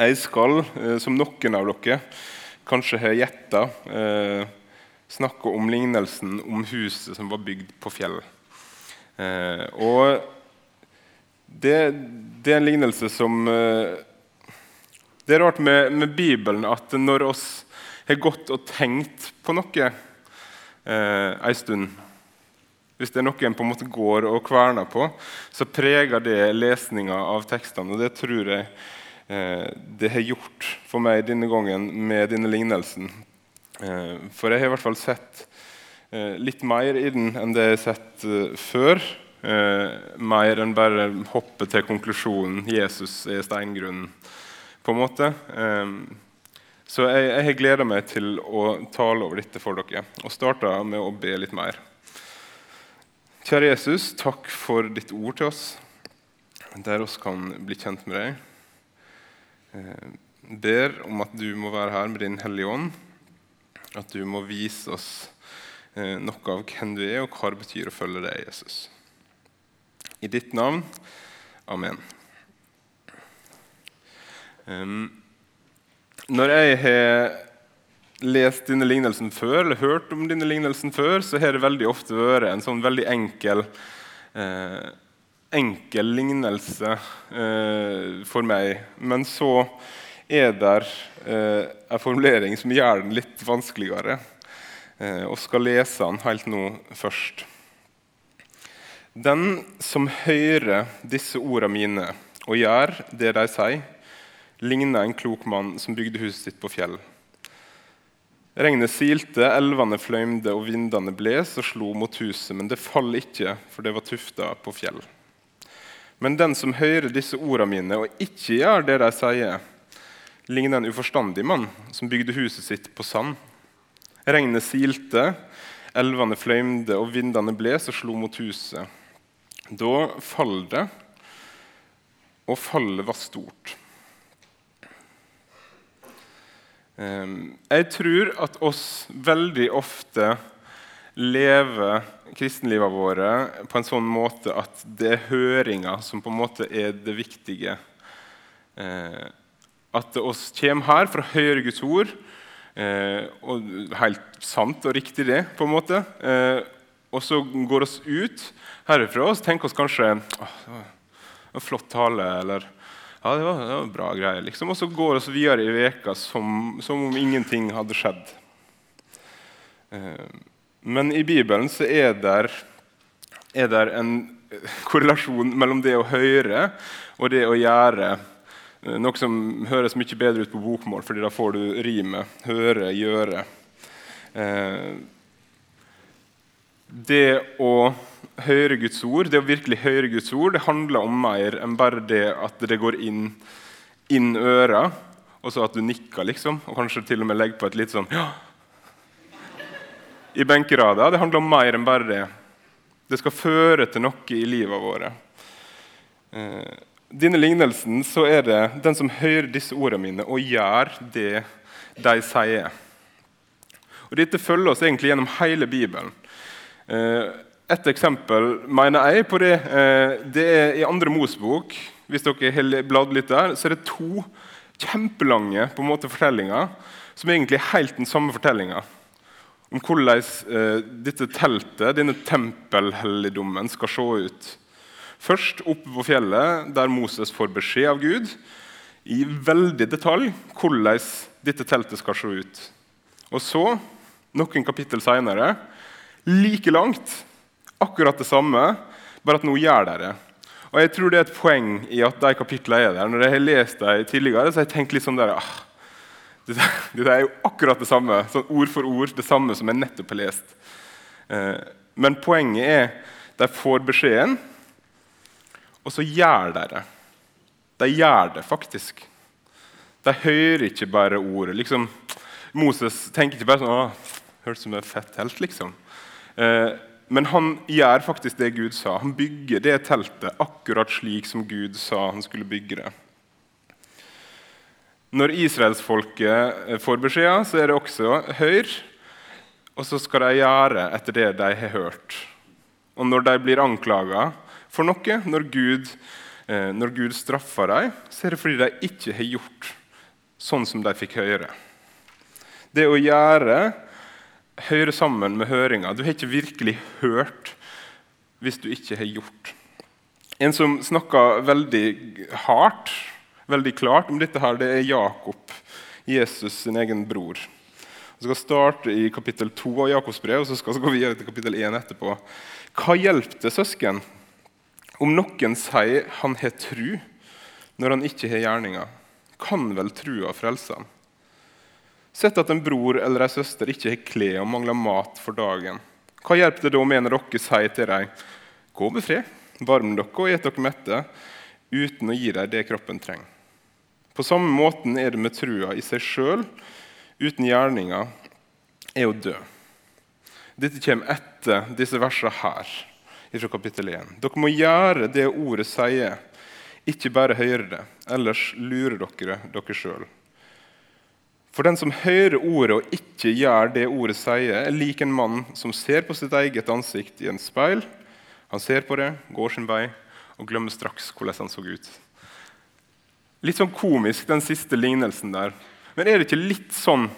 Jeg skal, eh, som noen av dere kanskje har gjetta, eh, snakke om lignelsen om huset som var bygd på fjell. Eh, og det, det, er en lignelse som Det er rart med, med Bibelen at når oss har gått og tenkt på noe ei stund Hvis det er noe en på en måte går og kverner på, så preger det lesninga av tekstene. Og det tror jeg det har gjort for meg denne gangen med denne lignelsen. Eh, for jeg har i hvert fall sett eh, litt mer i den enn det jeg har sett eh, før. Eh, mer enn bare hoppe til konklusjonen 'Jesus er steingrunnen'. på en måte. Så jeg har gleda meg til å tale over dette for dere og starta med å be litt mer. Kjære Jesus, takk for ditt ord til oss, der oss kan bli kjent med deg. Eh, ber om at du må være her med Din Hellige Ånd, at du må vise oss eh, noe av hvem du er, og hva det betyr å følge deg, Jesus. I ditt navn. Amen. Når jeg har lest denne lignelsen før, eller hørt om denne lignelsen før, så har det veldig ofte vært en sånn veldig enkel, eh, enkel lignelse eh, for meg. Men så er det eh, en formulering som gjør den litt vanskeligere. Eh, og skal lese den helt nå først. Den som hører disse ordene mine og gjør det de sier, ligner en klok mann som bygde huset sitt på fjell. Regnet silte, elvene fløymde og vindene bles og slo mot huset, men det falt ikke, for det var tufta på fjell. Men den som hører disse ordene mine og ikke gjør det de sier, ligner en uforstandig mann som bygde huset sitt på sand. Regnet silte, elvene fløymde og vindene bles og slo mot huset. Da falt det, og fallet var stort. Ehm, jeg tror at oss veldig ofte lever kristenlivet våre på en sånn måte at det er høringa som på en måte er det viktige. Ehm, at oss kommer her for å høre Guds ord, eh, og helt sant og riktig det, på en måte. Eh, og så går oss ut herfra og tenker oss kanskje det var en flott tale, eller ja, det var, det var bra greier. Liksom. Og så går vi videre i veka som, som, om ingenting hadde skjedd. Eh, men i Bibelen så er det en korrelasjon mellom det å høre og det å gjøre. Eh, noe som høres mye bedre ut på bokmål, fordi da får du rimet. Høre, gjøre. Eh, det å høre Guds ord, det å virkelig høre Guds ord, det handler om mer enn bare det at det går inn, inn øra, og så at du nikker, liksom, og kanskje til og med legger på et litt sånn ja. I benkerada. Det handler om mer enn bare det. Det skal føre til noe i livet våre. Eh, denne lignelsen så er det den som hører disse ordene mine og gjør det de sier. Og Dette følger oss egentlig gjennom hele Bibelen. Eh, et eksempel mener jeg på det, eh, det er i andre Mosbok. Hvis dere har bladd litt der, så er det to kjempelange på en måte, fortellinger som egentlig er helt den samme fortellinga. Om hvordan eh, dette teltet, denne tempelhelligdommen, skal se ut. Først oppe på fjellet, der Moses får beskjed av Gud i veldig detalj hvordan dette teltet skal se ut. Og så, noen kapittel seinere, like langt akkurat det samme, bare at nå gjør dere det. Og jeg tror det er et poeng i at de kapitlene er der. Når jeg har lest dem tidligere, så har jeg tenkt litt sånn der ah, det, det, er jo akkurat det samme, sånn ord for ord, det samme som jeg nettopp har lest. Eh, men poenget er de får beskjeden, og så gjør de det. De gjør det faktisk. De hører ikke bare ordet. Liksom, Moses tenker ikke bare sånn hørtes ut som en fett telt, liksom. Eh, men han gjør faktisk det Gud sa. Han bygger det teltet akkurat slik som Gud sa han skulle bygge det. Når israelsfolket eh, får beskjeder, så er det også hør. Og så skal de gjøre etter det de har hørt. Og når de blir anklaga for noe, når Gud, eh, når Gud straffer dem, så er det fordi de ikke har gjort sånn som de fikk høre. Det å gjøre høre sammen med høringa. Du har ikke virkelig hørt hvis du ikke har gjort. En som snakka veldig hardt, veldig klart om dette, her, det er Jakob, Jesus sin egen bror. Vi skal starte i kapittel 2 av Jakobs brev, og så skal vi gå videre til kapittel 1 etterpå. Hva hjelper det, søsken, om noen sier han har tru, når han ikke har gjerninger? Kan vel trua frelse ham? Sett at en bror eller ei søster ikke har klær og mangler mat for dagen. Hva hjelper det da om en av dere sier til dem Gå med fred, varm dere og et dere mette, uten å gi dem det kroppen trenger. På samme måten er det med trua i seg sjøl, uten gjerninger, er å dø. Dette kommer etter disse versene her, fra kapittel 1. Dere må gjøre det ordet sier, ikke bare høre det, ellers lurer dere dere sjøl. For den som hører ordet og ikke gjør det ordet sier, er lik en mann som ser på sitt eget ansikt i en speil. Han ser på det, går sin vei og glemmer straks hvordan han så ut. Litt sånn komisk, den siste lignelsen der. Men er det ikke litt sånn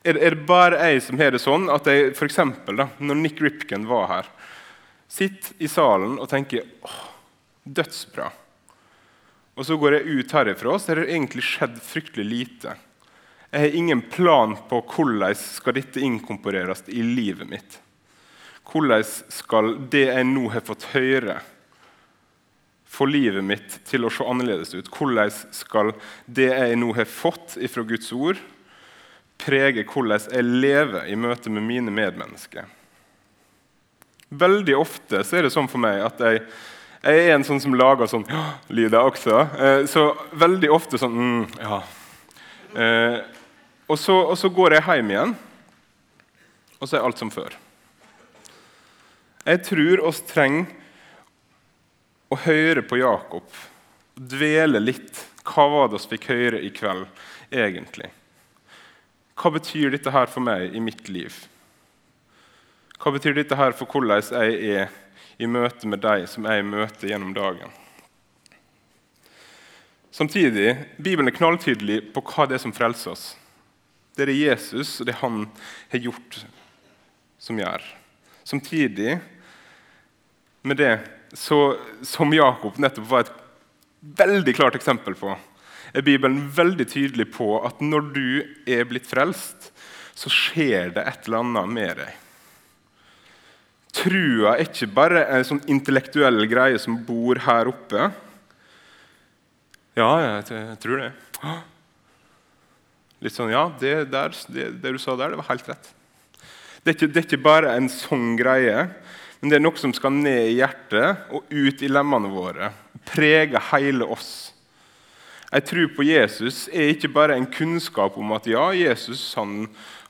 Er er det bare jeg som har det sånn at jeg for eksempel, da, når Nick Ripken var her, sitter i salen og tenker åh, dødsbra. Og så går jeg ut herifra, så har det egentlig skjedd fryktelig lite. Jeg har ingen plan på hvordan skal dette inkorporeres i livet mitt. Hvordan skal det jeg nå har fått høre, få livet mitt til å se annerledes ut? Hvordan skal det jeg nå har fått ifra Guds ord, prege hvordan jeg lever i møte med mine medmennesker? Veldig ofte så er det sånn for meg at jeg, jeg er en sånn som lager sånn lyder også. Eh, så veldig ofte sånn mm, Ja. Eh, og så, og så, går jeg hjem igjen, og så er alt som før. Jeg tror oss trenger å høre på Jakob, dvele litt. Hva var det vi fikk høre i kveld, egentlig? Hva betyr dette her for meg i mitt liv? Hva betyr dette her for hvordan jeg er i møte med deg som jeg møter gjennom dagen? Samtidig, Bibelen er knalltydelig på hva det er som frelser oss. Det er det Jesus og det han har gjort, som gjør. Samtidig med det, så, som Jakob nettopp var et veldig klart eksempel på, er Bibelen veldig tydelig på at når du er blitt frelst, så skjer det et eller annet med deg. Trua er ikke bare en sånn intellektuell greie som bor her oppe. Ja, jeg tror det. Litt sånn Ja, det, der, det, det, du sa der, det var helt rett. Det er, ikke, det er ikke bare en sånn greie, men det er noe som skal ned i hjertet og ut i lemmene våre. Prege hele oss. Jeg tror på Jesus er ikke bare en kunnskap om at ja, Jesus han,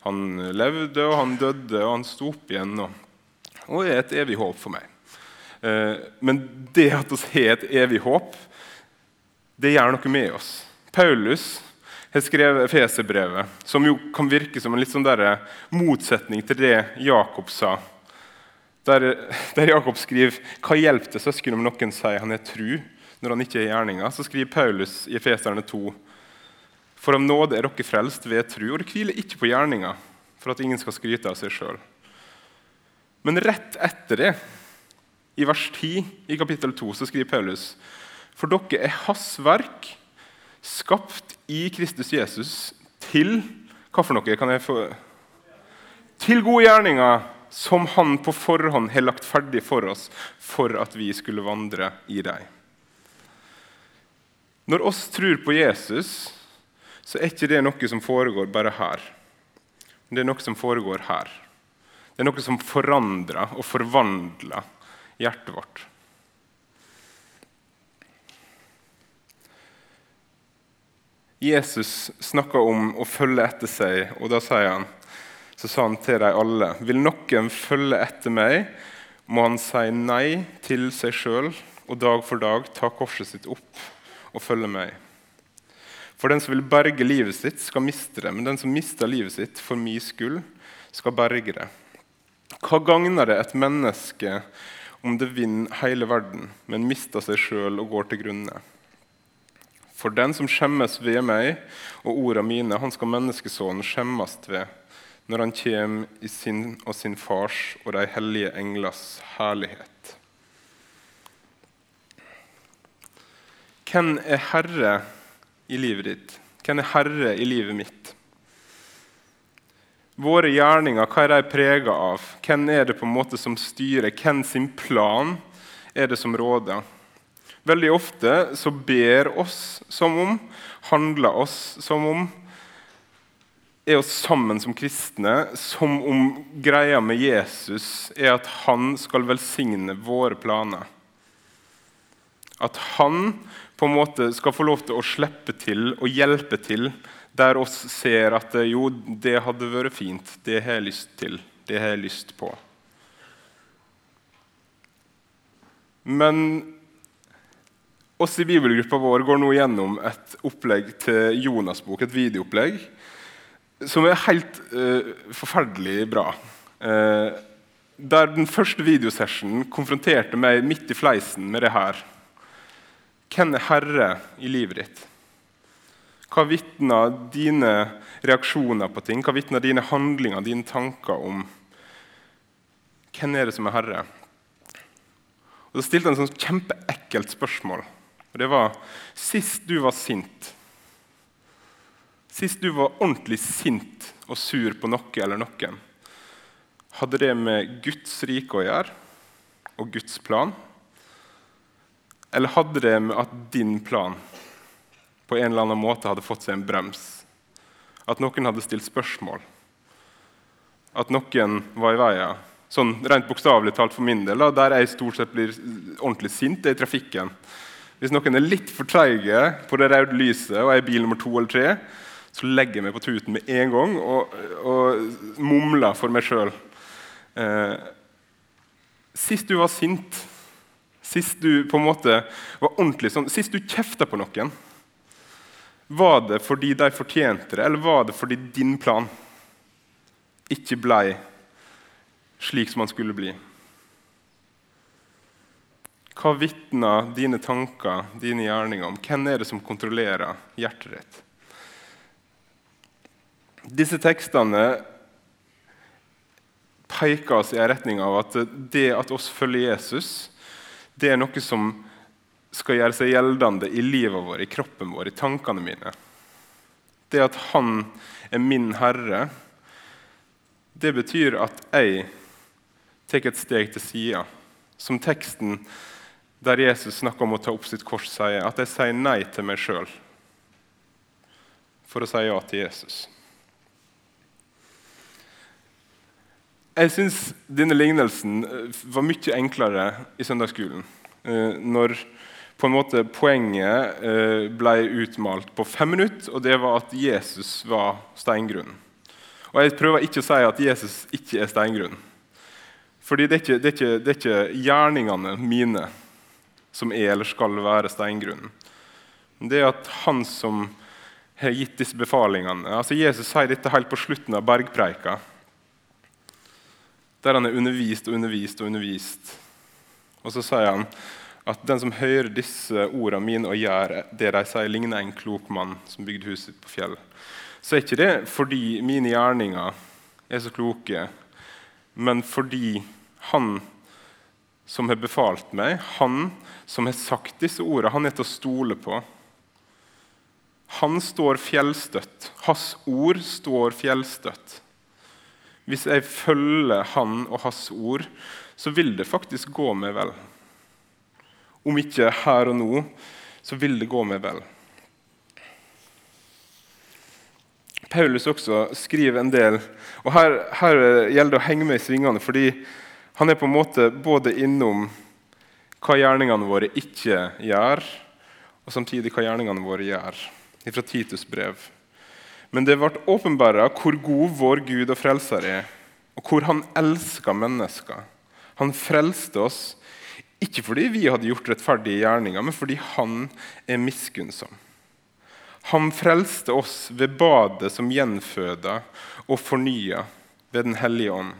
han levde, og han døde, og han sto opp igjen. Og, og er et evig håp for meg. Eh, men det at vi har et evig håp, det gjør noe med oss. Paulus har skrevet Efeserbrevet, som jo kan virke som en litt sånn motsetning til det Jakob sa. Der, der Jakob skriver hva hjelper det søsken om noen sier han er tru når han ikke er gjerninga, så skriver Paulus i Efeserne 2.: For om nåde er dere frelst ved tru, og det hviler ikke på gjerninga, for at ingen skal skryte av seg sjøl. Men rett etter det, i vers 10 i kapittel 2, så skriver Paulus.: For dere er hans verk, skapt i Kristus Jesus til hva for noe kan jeg få? Til gode gjerninger som Han på forhånd har lagt ferdig for oss for at vi skulle vandre i dem. Når oss tror på Jesus, så er ikke det noe som foregår bare her. Det er noe som foregår her. Det er noe som forandrer og forvandler hjertet vårt. Jesus snakker om å følge etter seg, og da sier han, så sa han til dem alle.: Vil noen følge etter meg, må han si nei til seg sjøl og dag for dag ta korset sitt opp og følge meg. For den som vil berge livet sitt, skal miste det, men den som mister livet sitt for min skyld, skal berge det. Hva gagner det et menneske om det vinner hele verden, men mister seg sjøl og går til grunne? For den som skjemmes ved meg og orda mine, han skal menneskesonen skjemmes ved når han kommer i sin og sin fars og de hellige englers herlighet. Hvem er herre i livet ditt? Hvem er herre i livet mitt? Våre gjerninger, hva er de prega av? Hvem er det på en måte som styrer? Hvem sin plan er det som råder? Veldig ofte så ber oss som om, handler oss som om, er oss sammen som kristne, som om greia med Jesus er at han skal velsigne våre planer. At han på en måte skal få lov til å slippe til og hjelpe til der oss ser at eh, jo, det hadde vært fint, det har jeg lyst til, det har jeg lyst på. Men oss i bibelgruppa vår går nå gjennom et opplegg til Jonas' bok, et videoopplegg, som er helt uh, forferdelig bra. Uh, der den første videosessionen konfronterte meg midt i fleisen med det her. Hvem er herre i livet ditt? Hva vitner dine reaksjoner på ting? Hva vitner dine handlinger, dine tanker om? Hvem er det som er herre? Og Så stilte han et sånt kjempeekkelt spørsmål. Og Det var Sist du var sint, sist du var ordentlig sint og sur på noe eller noen, hadde det med Guds rike å gjøre og Guds plan? Eller hadde det med at din plan på en eller annen måte hadde fått seg en brems. At noen hadde stilt spørsmål. At noen var i veien. Sånn rent bokstavelig talt for min del, der jeg stort sett blir ordentlig sint, er i trafikken. Hvis noen er litt for treige på det røde lyset og er i bil nummer to eller tre, så legger jeg meg på tuten med en gang og, og mumler for meg sjøl. Eh, sist du var sint, sist du på en måte var ordentlig sånn, sist du kjefta på noen var det fordi de fortjente det, eller var det fordi din plan ikke blei slik som han skulle bli? Hva vitner dine tanker, dine gjerninger om? Hvem er det som kontrollerer hjertet ditt? Disse tekstene peker oss i en retning av at det at oss følger Jesus, det er noe som skal gjøre seg gjeldende i livet vårt, i kroppen vår, i tankene mine. Det at Han er min herre, det betyr at jeg tar et steg til sida. Som teksten der Jesus snakker om å ta opp sitt kors, sier. At jeg sier nei til meg sjøl for å si ja til Jesus. Jeg syns denne lignelsen var mye enklere i søndagsskolen. Eh, når på en måte Poenget eh, ble utmalt på fem minutter, og det var at Jesus var steingrunnen. Og Jeg prøver ikke å si at Jesus ikke er steingrunnen. Fordi det er, ikke, det, er ikke, det er ikke gjerningene mine som er eller skal være steingrunnen. Det er at han som har gitt disse befalingene altså Jesus sier dette helt på slutten av bergpreika, der han er undervist og undervist og undervist. Og så sier han at den som hører disse ordene mine og gjør det de sier, ligner en klok mann som bygde huset på fjell. Så er ikke det fordi mine gjerninger er så kloke, men fordi han som har befalt meg, han som har sagt disse ordene, han er til å stole på. Han står fjellstøtt. Hans ord står fjellstøtt. Hvis jeg følger han og hans ord, så vil det faktisk gå meg vel. Om ikke her og nå, så vil det gå meg vel. Paulus også skriver en del, og her, her gjelder det å henge med i svingene. fordi han er på en måte både innom hva gjerningene våre ikke gjør, og samtidig hva gjerningene våre gjør, fra Titus brev. Men det ble åpenbara hvor god vår Gud og frelser er, og hvor han elsker mennesker. Han frelste oss ikke fordi vi hadde gjort rettferdige gjerninger, men fordi han er miskunnsom. Han frelste oss ved badet som gjenføda og fornya ved Den hellige ånd,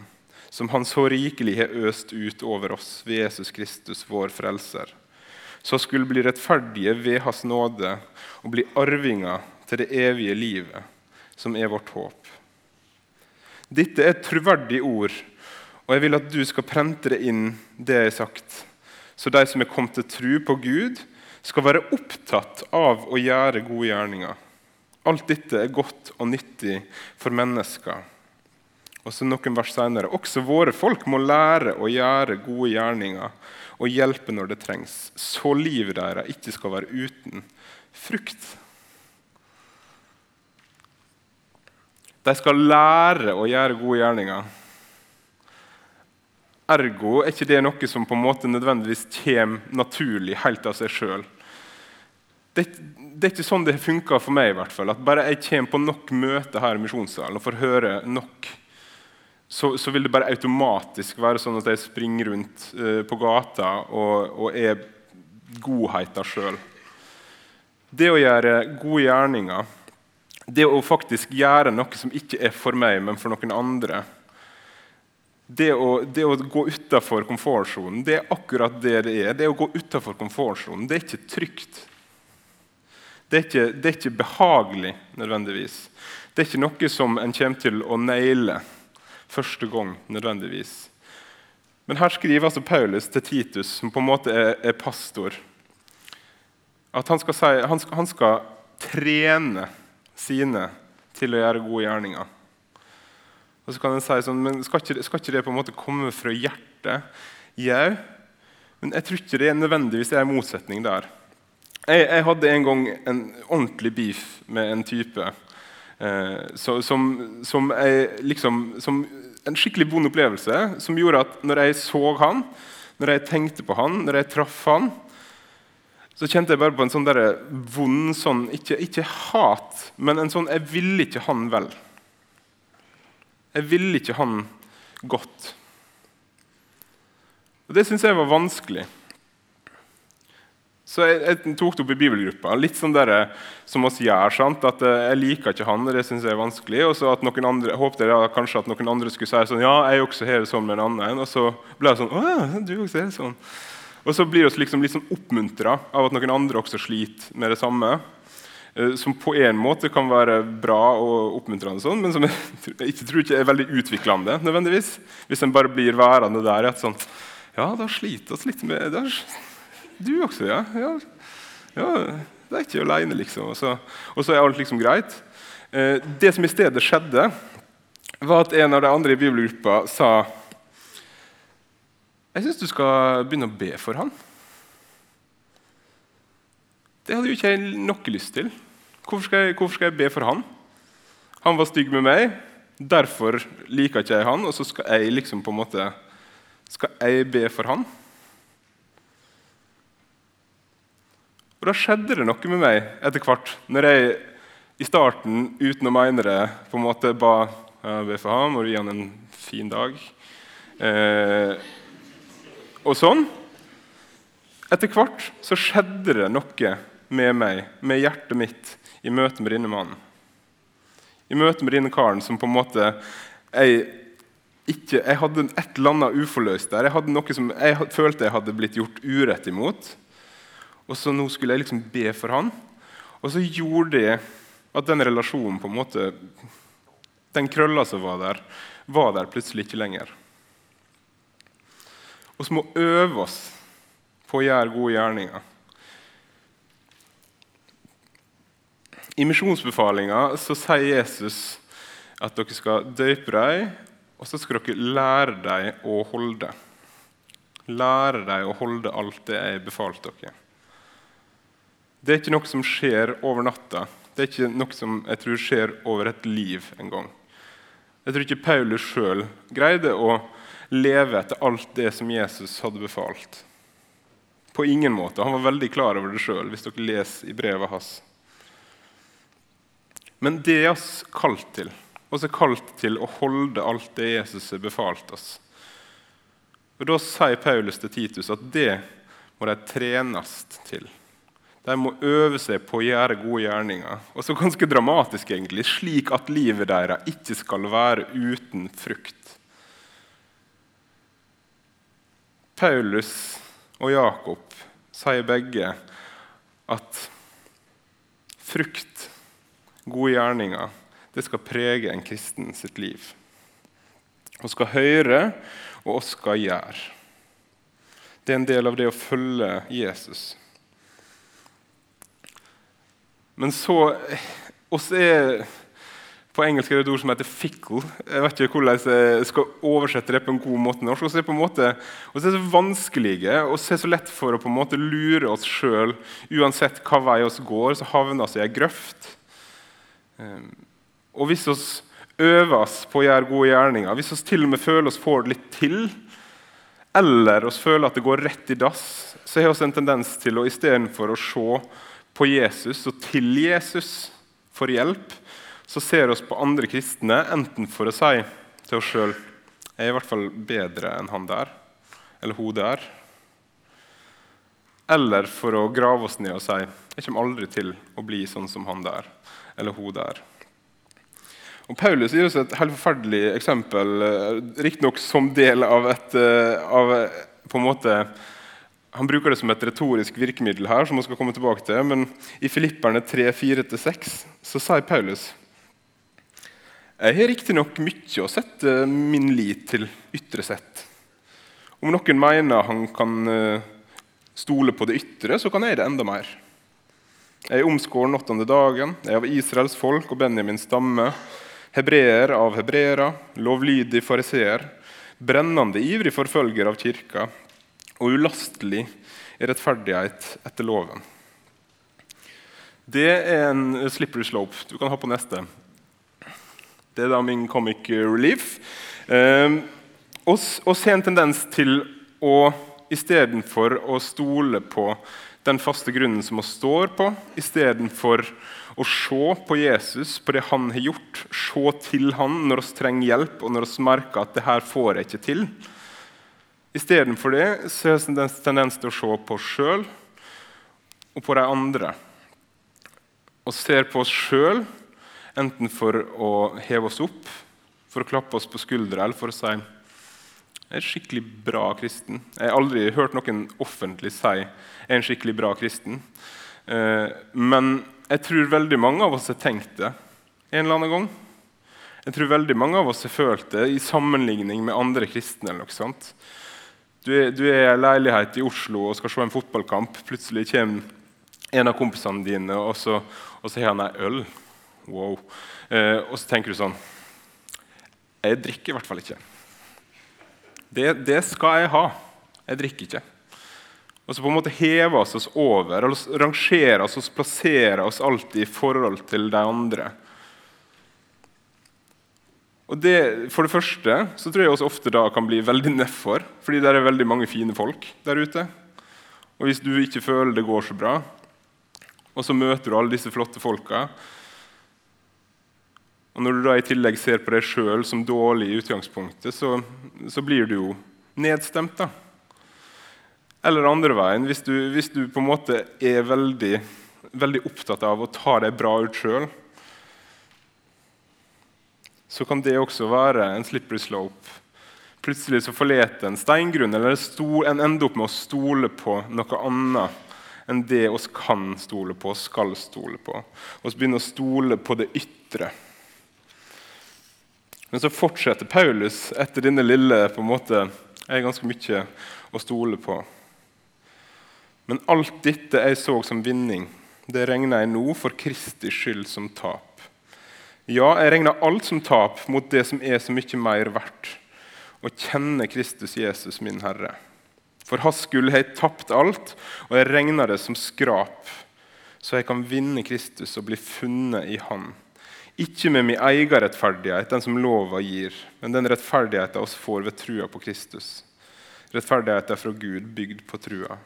som han så rikelig har øst ut over oss ved Jesus Kristus, vår frelser. så skulle bli rettferdige ved Hans nåde og bli arvinger til det evige livet, som er vårt håp. Dette er et troverdig ord, og jeg vil at du skal prente det inn, det jeg har sagt, så de som er kommet til tro på Gud, skal være opptatt av å gjøre gode gjerninger. Alt dette er godt og nyttig for mennesker. Og så noen vers senere. Også våre folk må lære å gjøre gode gjerninger og hjelpe når det trengs, så livet deres ikke skal være uten frukt. De skal lære å gjøre gode gjerninger. Ergo er ikke det noe som på en måte nødvendigvis kommer naturlig helt av seg sjøl. Det, det, er ikke sånn det funker for meg. i hvert fall, at Bare jeg kommer på nok møter her i misjonssalen og får høre nok så, så, vil det bare automatisk være sånn at jeg springer rundt uh, på gata og, og er godheten sjøl. Det å gjøre gode gjerninger, det å faktisk gjøre noe som ikke er for meg, men for noen andre Det å, det å gå utafor komfortsonen, det er akkurat det det er. Det å gå utafor komfortsonen, det er ikke trygt. Det er ikke, det er ikke behagelig nødvendigvis. Det er ikke noe som en kommer til å naile første gang nødvendigvis. Men her skriver altså Paulus til Titus, som på en måte er, er pastor, at han skal, si, han, skal, han skal, trene sine til å gjøre gode gjerninger. Og så kan en si sånn, men skal ikke, skal ikke, det på en måte komme fra hjertet? Jau, men jeg tror ikke det er nødvendigvis er en motsetning der. Jeg, jeg, hadde en gang en ordentlig beef med en type Eh, så, som, som, liksom, som, en skikkelig vond opplevelse som gjorde at når jeg så han, når jeg tenkte på han, når jeg traff han, så kjente jeg bare på en sånn der vond sånn, ikke, ikke, hat, men en sånn Jeg ville ikke han vel. Jeg ville ikke han godt. Og Det syns jeg var vanskelig. Så jeg, jeg, tok det opp i bibelgruppa. Litt sånn der, som oss gjør. sant? At eh, Jeg liker ikke han, og det syns jeg er vanskelig. Og så at noen andre, håpte jeg da, kanskje at noen andre skulle si sånn Ja, jeg også har det sånn med en annen. Og så ble jeg sånn Å ja, du også har det sånn. Og så blir vi liksom, liksom oppmuntra av at noen andre også sliter med det samme. Eh, som på en måte kan være bra og oppmuntrende, sånn, men som jeg ikke tror ikke er veldig utviklende. nødvendigvis. Hvis en bare blir værende der at sånn Ja, da sliter vi litt med det. Du også, ja? Ja, ja det er ikke aleine, liksom. Og så, og så, er alt liksom greit. Eh, det som i stedet skjedde, var at en av de andre i bibelgruppa sa Jeg syns du skal begynne å be for han. Det hadde jo ikke jeg noe lyst til. Hvorfor skal, jeg, hvorfor skal jeg be for han? Han var stygg med meg, derfor liker ikke jeg han, og så skal jeg liksom på en måte Skal jeg be for han? Og da skjedde det noe med meg etter hvert. Når jeg i starten, uten å mene det, på en måte ba ja, be for ham og gi han en fin dag. Eh, og sånn. Etter hvert så skjedde det noe med meg, med hjertet mitt, i møte med denne mannen. I møte med denne karen som på en måte jeg ikke, jeg hadde et eller annet uforløst der. Jeg hadde noe som jeg følte jeg hadde blitt gjort urett imot. Og så nå skulle jeg liksom be for han. Og så gjorde det at den relasjonen på en måte Den krølla som var der, var der plutselig ikke lenger. Vi må øve oss på å gjøre gode gjerninger. I misjonsbefalinga sier Jesus at dere skal døpe dem, og så skal dere lære dem å holde. Lære dem å holde alt det jeg befalte dere. Det er ikke noe som skjer over natta. Det er ikke noe som jeg tror skjer over et liv en gang. Jeg tror ikke Paulus sjøl greide å leve etter alt det som Jesus hadde befalt. På ingen måte. Han var veldig klar over det sjøl, hvis dere leser i brevet hans. Men det er oss kalt til. Vi er kalt til å holde alt det Jesus har befalt oss. Og Da sier Paulus til Titus at det må de trenes til. De må øve seg på å gjøre gode gjerninger. Og så ganske dramatisk, egentlig, slik at livet deres ikke skal være uten frukt. Paulus og Jakob sier begge at frukt, gode gjerninger, det skal prege en kristen sitt liv. Vi skal høre, og vi skal gjøre. Det er en del av det å følge Jesus. Men så oss er På engelsk er det et ord som heter 'fickle'. Jeg vet ikke hvordan jeg skal oversette det på en god måte norsk. Vi er, på en måte, oss er så vanskelige og er så lett for å på en måte lure oss sjøl. Uansett hva vei vi går, så havner vi i ei grøft. Ehm, og hvis vi øver oss på å gjøre gode gjerninger, hvis vi til og med føler oss får det litt til, eller oss føler at det går rett i dass, så har vi en tendens til å istedenfor å se på Jesus og til Jesus for hjelp, så ser vi på andre kristne enten for å si til oss sjøl jeg er i hvert fall bedre enn han der, eller hun der. Eller for å grave oss ned og si jeg kommer aldri til å bli sånn som han der eller hun der. Og Paulus gir oss et helt forferdelig eksempel, eh, riktignok som del av et eh, av, på en måte, han bruker det som et retorisk virkemiddel her, som vi skal komme tilbake til, men i Filipperne 3, 4-6 så sier Paulus Jeg har riktignok mye å sette min lit til ytre sett. Om noen mener han kan eh, stole på det ytre, så kan jeg det enda mer. Jeg er omskåren åttende dagen, jeg er av Israels folk og Benjamins stamme, hebreer av hebreere, lovlydig fariseer, brennende ivrig forfølger av kirka, og ulastelig i rettferdighet etter loven. Det er en slippery slope. Du kan ha på neste. Det er da min comic relief. Eh, og se en tendens til å istedenfor å stole på den faste grunnen som vi står på, istedenfor å se på Jesus, på det han har gjort, se til han når vi trenger hjelp, og når vi merker at det her får jeg ikke til, Istedenfor det så har vi en tendens til å se på oss sjøl og på de andre. Og ser på oss sjøl enten for å heve oss opp, for å klappe oss på skuldra eller for å si jeg er skikkelig bra kristen. Jeg har aldri hørt noen offentlig si jeg er en skikkelig bra kristen. Eh, men jeg tror veldig mange av oss har tenkt det en eller annen gang. Jeg tror veldig mange av oss har følt det i sammenligning med andre kristne. eller noe sånt. Du er, du er i en leilighet i Oslo og skal se en fotballkamp. Plutselig kommer en av kompisene dine, og så, og så har han ei øl. Wow. Eh, og så tenker du sånn Jeg drikker i hvert fall ikke. Det, det skal jeg ha. Jeg drikker ikke. Og så på en måte hever vi oss over, rangerer oss og plasserer oss alltid i forhold til de andre. Og det, for det første så tror jeg også ofte da kan bli veldig nedfor, fordi det er veldig mange fine folk der ute. Og hvis du ikke føler det går så bra, og så møter du alle disse flotte folka og Når du da i tillegg ser på deg sjøl som dårlig i utgangspunktet, så, så, blir du jo nedstemt. da. Eller andre veien, hvis du, hvis du på en måte er veldig, veldig opptatt av å ta deg bra ut sjøl, så kan det også være en slippery slope. Plutselig så forlater en steingrunn, eller en ender opp med å stole på noe annet enn det oss kan stole på og skal stole på. Vi begynner å stole på det ytre. Men så fortsetter Paulus etter denne lille på en måte, er ganske mye å stole på. Men alt dette jeg så som vinning, det regner jeg nå for Kristi skyld som tap. Ja, jeg regner alt som tap mot det som er så mye mer verdt, å kjenne Kristus Jesus, min Herre. For hans skyld har jeg tapt alt, og jeg regner det som skrap, så jeg kan vinne Kristus og bli funnet i Han. Ikke med min egen rettferdighet, den som lova gir, men den rettferdigheten oss får ved trua på Kristus. Rettferdigheten fra Gud, bygd på trua.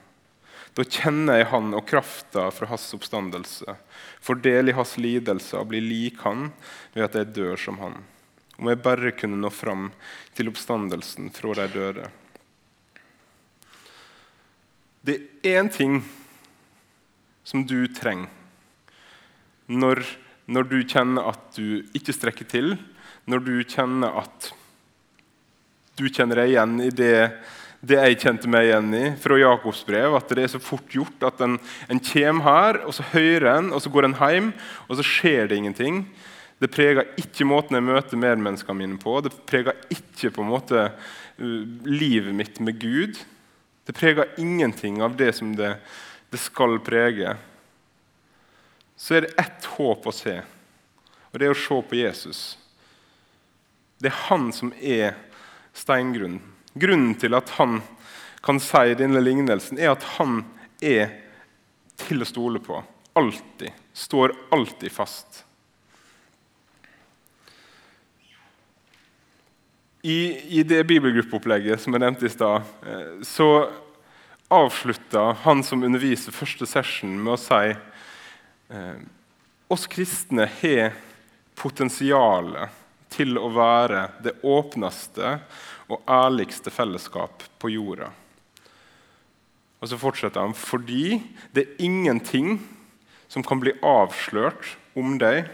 Da kjenner jeg Han og krafta fra Hans oppstandelse, får del i Hans lidelse og blir lik Han ved at jeg dør som Han. Om jeg bare kunne nå fram til oppstandelsen fra de døde. Det er én ting som du trenger når, når du kjenner at du ikke strekker til, når du kjenner at du kjenner deg igjen i det det jeg kjente meg igjen i fra Jakobs brev, at det er så fort gjort at en, en kommer her, og så hører en, og så går en hjem, og så skjer det ingenting. Det preger ikke måten jeg møter medmenneskene mine på. Det preger ikke på en måte uh, livet mitt med Gud. Det preger ingenting av det som det, det skal prege. Så er det ett håp å se, og det er å se på Jesus. Det er han som er steingrunnen. Grunnen til at han kan si denne lignelsen, er at han er til å stole på. Alltid. Står alltid fast. I, I, det bibelgruppeopplegget som jeg nevnte i stad, eh, så avslutta han som underviser første session, med å si eh, oss kristne har potensialet til å være det åpneste og ærligste fellesskap på jorda. Og så fortsetter han fordi det er ingenting som kan bli avslørt om deg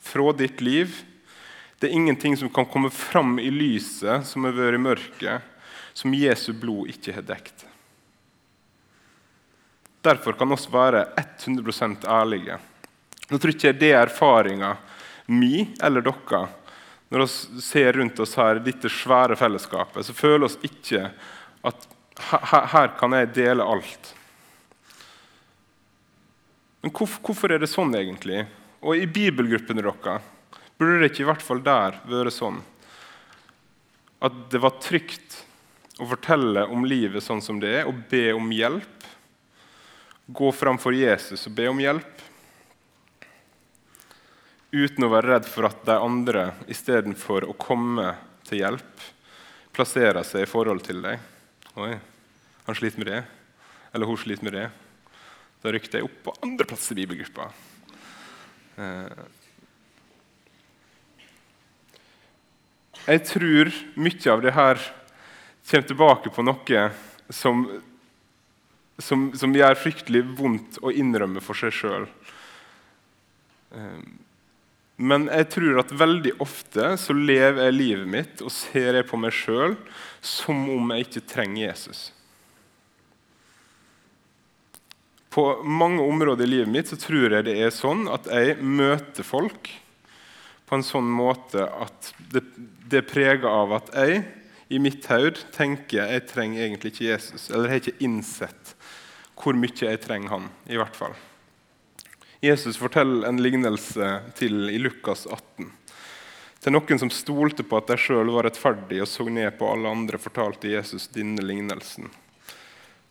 fra ditt liv. Det er ingenting som kan komme fram i lyset som har vært i mørket, som Jesu blod ikke har dekt. Derfor kan vi være 100 ærlige. Nå tror ikke det er erfaringa mi eller dere når vi ser rundt oss her, dette svære fellesskapet, så føler vi ikke at her, her kan jeg dele alt. Men hvorfor, hvorfor er det sånn, egentlig? Og i bibelgruppene deres burde det ikke i hvert fall der vært sånn at det var trygt å fortelle om livet sånn som det er, og be om hjelp. Gå framfor Jesus og be om hjelp uten å være redd for at de andre istedenfor å komme til hjelp, plasserer seg i forhold til deg. Oi, han sliter med det. Eller hun sliter med det. Da rykte jeg opp på andreplass i bibelgruppa. Eh. Jeg tror mye av det her kommer tilbake på noe som, som, som gjør fryktelig vondt å innrømme for seg sjøl. Men jeg tror at veldig ofte så lever jeg livet mitt og ser jeg på meg sjøl som om jeg ikke trenger Jesus. På mange områder i livet mitt så tror jeg det er sånn at jeg møter folk på en sånn måte at det, det er prega av at jeg i mitt hode tenker jeg trenger egentlig ikke Jesus. Eller jeg har ikke innsett hvor mye jeg trenger han. i hvert fall. Jesus forteller en lignelse til i Lukas 18. Til noen som stolte på at de sjøl var rettferdige og så ned på alle andre, fortalte Jesus denne lignelsen.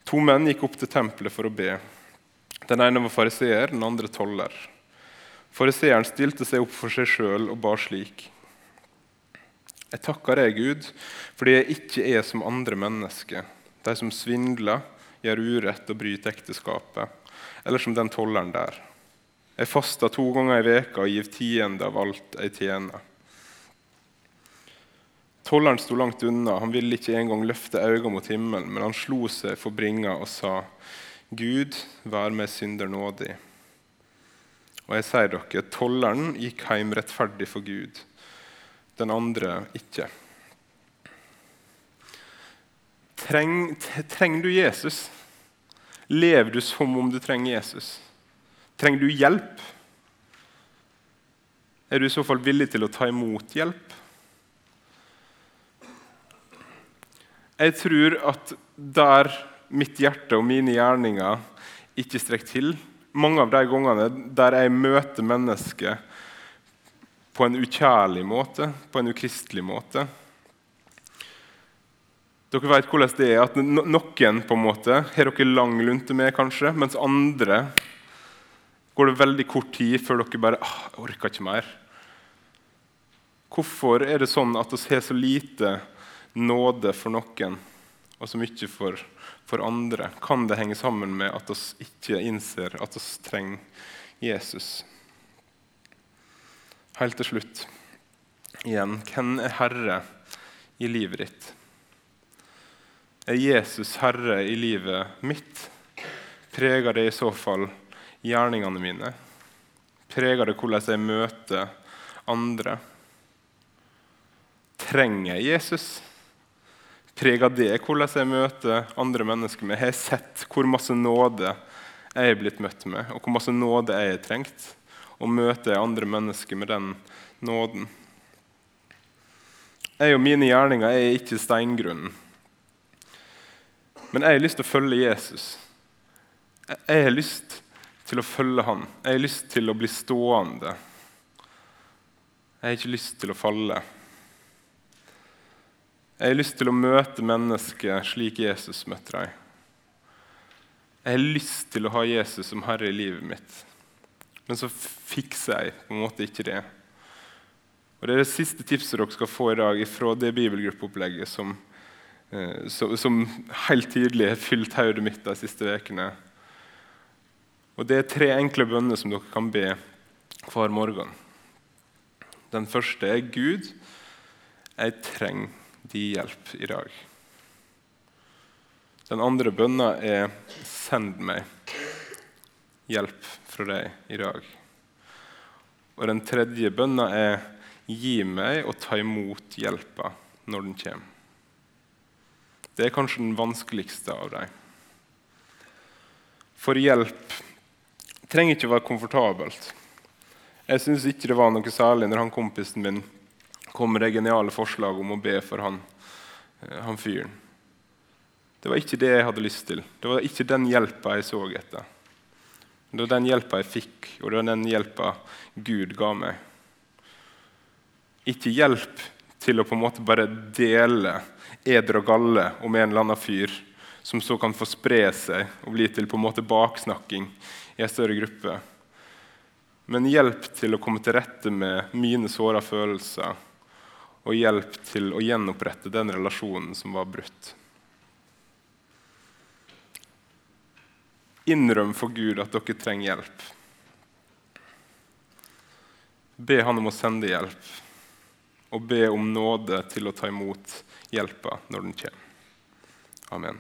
To menn gikk opp til tempelet for å be. Den ene var fariseer, den andre toller. Fariseeren stilte seg opp for seg sjøl og ba slik. Jeg takker deg, Gud, fordi jeg ikke er som andre mennesker, de som svindler, gjør urett og bryter ekteskapet, eller som den tolleren der. Jeg faster to ganger i veka og gir tiende av alt jeg tjener. Tolleren sto langt unna. Han ville ikke engang løfte øynene mot himmelen, men han slo seg for bringa og sa, Gud, vær meg synder nådig. Og jeg sier dere, tolleren gikk hjem rettferdig for Gud, den andre ikke. Treng, trenger du Jesus? Lever du som om du trenger Jesus? Trenger du hjelp? Er du i så fall villig til å ta imot hjelp? Jeg tror at der mitt hjerte og mine gjerninger ikke strekker til, mange av de gangene der jeg møter mennesker på en ukjærlig måte, på en ukristelig måte Dere vet hvordan det er at noen på en måte har dere lang lunte med, kanskje, mens andre går det veldig kort tid før dere bare ah, 'Jeg orker ikke mer'. Hvorfor er det sånn at vi har så lite nåde for noen og så mye for, for andre? Kan det henge sammen med at vi ikke innser at vi trenger Jesus? Helt til slutt igjen hvem er herre i livet ditt? Er Jesus herre i livet mitt? Preger det i så fall gjerningene mine? Preger det hvordan jeg møter andre? Trenger jeg Jesus? Preger det hvordan jeg møter andre mennesker med? Har jeg sett hvor masse nåde jeg er blitt møtt med, og hvor masse nåde jeg har trengt? Og møter jeg andre mennesker med den nåden? Jeg og mine gjerninger er ikke steingrunnen. Men jeg har lyst til å følge Jesus. Jeg har lyst til å følge han. Jeg har lyst til å bli stående. Jeg har ikke lyst til å falle. Jeg har lyst til å møte mennesker slik Jesus møtte dem. Jeg har lyst til å ha Jesus som herre i livet mitt, men så fikser jeg på en måte ikke det. Og Det er det siste tipset dere skal få i dag fra det bibelgruppeopplegget som, som helt tydelig har fylt hodet mitt de siste ukene. Og Det er tre enkle bønner som dere kan be hver morgen. Den første er Gud, jeg trenger din hjelp i dag. Den andre bønna er send meg hjelp fra deg i dag. Og den tredje bønna er Gi meg og ta imot hjelpa når den kommer. Det er kanskje den vanskeligste av dem. For hjelp trenger ikke å være komfortabelt. Jeg syns ikke det var noe særlig når han kompisen min kom med det geniale forslaget om å be for han, eh, han fyren. Det var ikke det jeg hadde lyst til. Det var ikke den hjelpa jeg så etter. Det var den hjelpa jeg fikk, og det var den hjelpa Gud ga meg. Ikke hjelp til å på en måte bare dele eder og galle om en eller annen fyr, som så kan få spre seg og bli til på en måte baksnakking i en større gruppe. Men hjelp til å komme til rette med mine såra følelser, og hjelp til å gjenopprette den relasjonen som var brutt. Innrøm for Gud at dere trenger hjelp. Be Han om å sende hjelp og be om nåde til å ta imot hjelpa når den kommer. Amen.